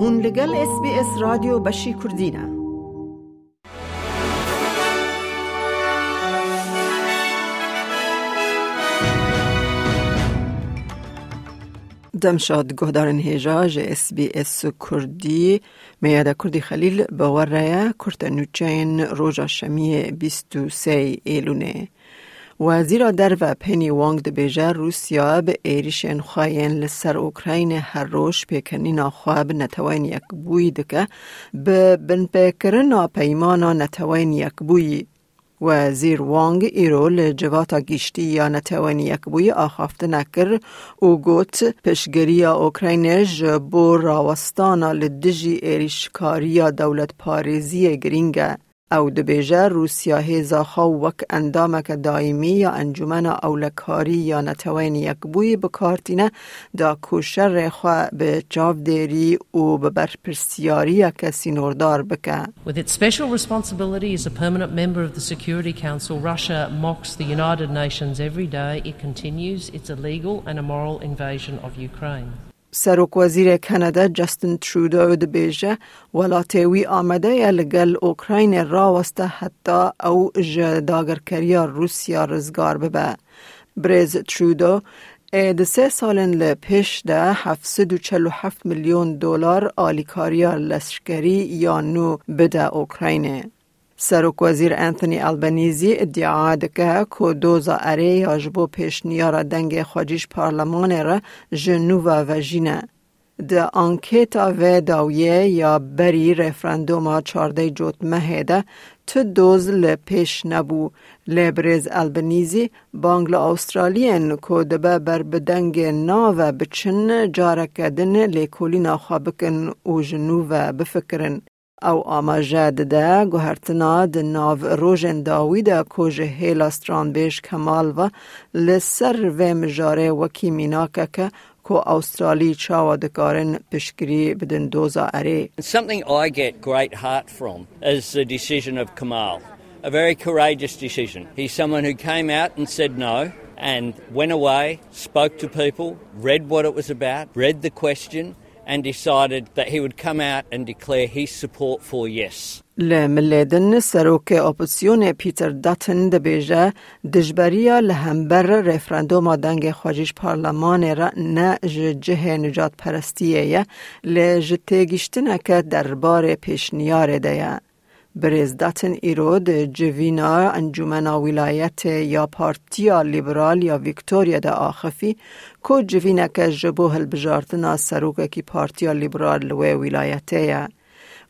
هون لگل اس بی اس رادیو بشی کردینه دمشاد گهدارن هیجا جه اس بی اس کردی میاده کردی خلیل باور کرد نوچین روژا بیستو سی ایلونه. وزیر در و پنی وانگ ده بیجه روسیا به ایریشن خواهین لسر اوکراین هر روش پیکنین خواب نتوین یک بوی دکه به بن پیکرن پیمانا نتوین یک بوی. وزیر وانگ ایرو لجواتا گیشتی یا نتوانی یک بوی آخافت نکر او گوت پشگری اوکراین جبو راوستانا لدجی ایریشکاری دولت پاریزی گرینگه. او دبیجه روسیا هیزا خو وک اندامک دائمی یا انجمن اولکاری یا نتوین یک بوی بکارتینه دا کوشر خو به جاو دیری او به برپرسیاری کسی نوردار بکه With its special responsibility as a permanent member of the Security Council, Russia mocks the United Nations every day. It continues its illegal and immoral invasion of Ukraine. سروک وزیر کانادا جستن ترودو د بیجه ولاتوی آمده یا لگل اوکراین راوسته حتی او جداگر کریا روسیا رزگار ببه. بریز ترودو د سه سالن ل پیش ده 747 میلیون دلار آلیکاریا لشکری یا نو بده اوکراینه. سروک وزیر انتونی البنیزی ادعا دکه که دوزا اره یا جبو پیشنیار دنگ خواجیش پارلمان را جنو و جینه. ده آنکیتا و داویه یا بری رفرندوم چارده جوت مهده تو دوز لپیش نبو لبرز البنیزی بانگل آسترالین که دبه بر بدنگ ناو بچن جارکدن لیکولی ناخوابکن او جنو و بفکرن. Ew amaje dide guhertina de ku ji hêla stranbêj Kemal ve li ser vê mijarê wekî mînakeke. Something I get great heart from is the decision of Kamal, A very courageous decision. He's someone who came out and said no, and went away, spoke to people, read what it was about, read the question, and decided that he would come out and declare his support for yes. لملیدن سروک اپوزیون پیتر داتن ده بیجه دجبریا لهمبر رفرندوم دنگ خواجیش پارلمان را که برزداتن ایرود جوینا انجمنا ولایت یا پارتیا لیبرال یا ویکتوریا ده آخفی کو جوینا که جبو هل بجارتنا کی پارتیا لیبرال لوی ولایته یا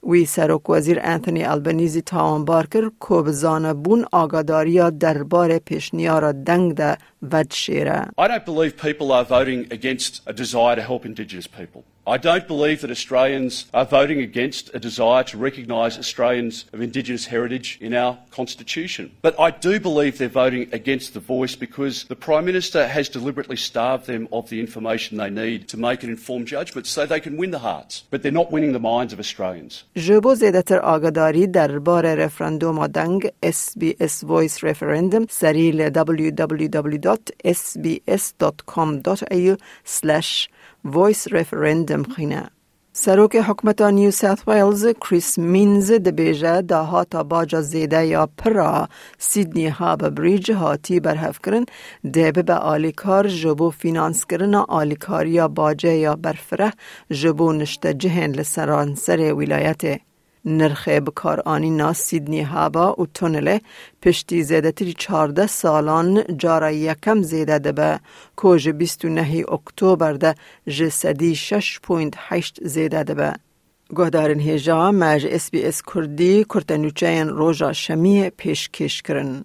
وی سروک وزیر انتونی البنیزی تاوان بارکر کو بزانه بون آگاداریا دربار پیشنیارا دنگ ده ود شیره I don't believe people are voting against a desire to help Indigenous people. I don't believe that Australians are voting against a desire to recognise Australians of Indigenous heritage in our Constitution. But I do believe they're voting against the voice because the Prime Minister has deliberately starved them of the information they need to make an informed judgment so they can win the hearts. But they're not winning the minds of Australians. جبو زیادتر آگاداری دربار رفراندوم دنگ SBS Voice Referendum سری ل www.sbs.com.au voice referendum خینه. سروک حکمت نیو ساوت ویلز کریس مینز ده بیجه ده ها تا باجا زیده یا پرا سیدنی ها به بریج هاتی برهف کرن ده به آلیکار جبو فینانس کرن آلیکار یا باجه یا برفره جبو نشته جهن لسران سر ولایته. نرخ بکار آنی نا سیدنی هابا و تونله پشتی زیده تری چارده سالان جارا یکم زیده ده به بیستو نهی اکتوبر ده جسدی شش پوینت هشت زیده ده به گهدارن هیجا مج اس بی اس کردی کرتنوچین روژا شمی پیش کش کرن.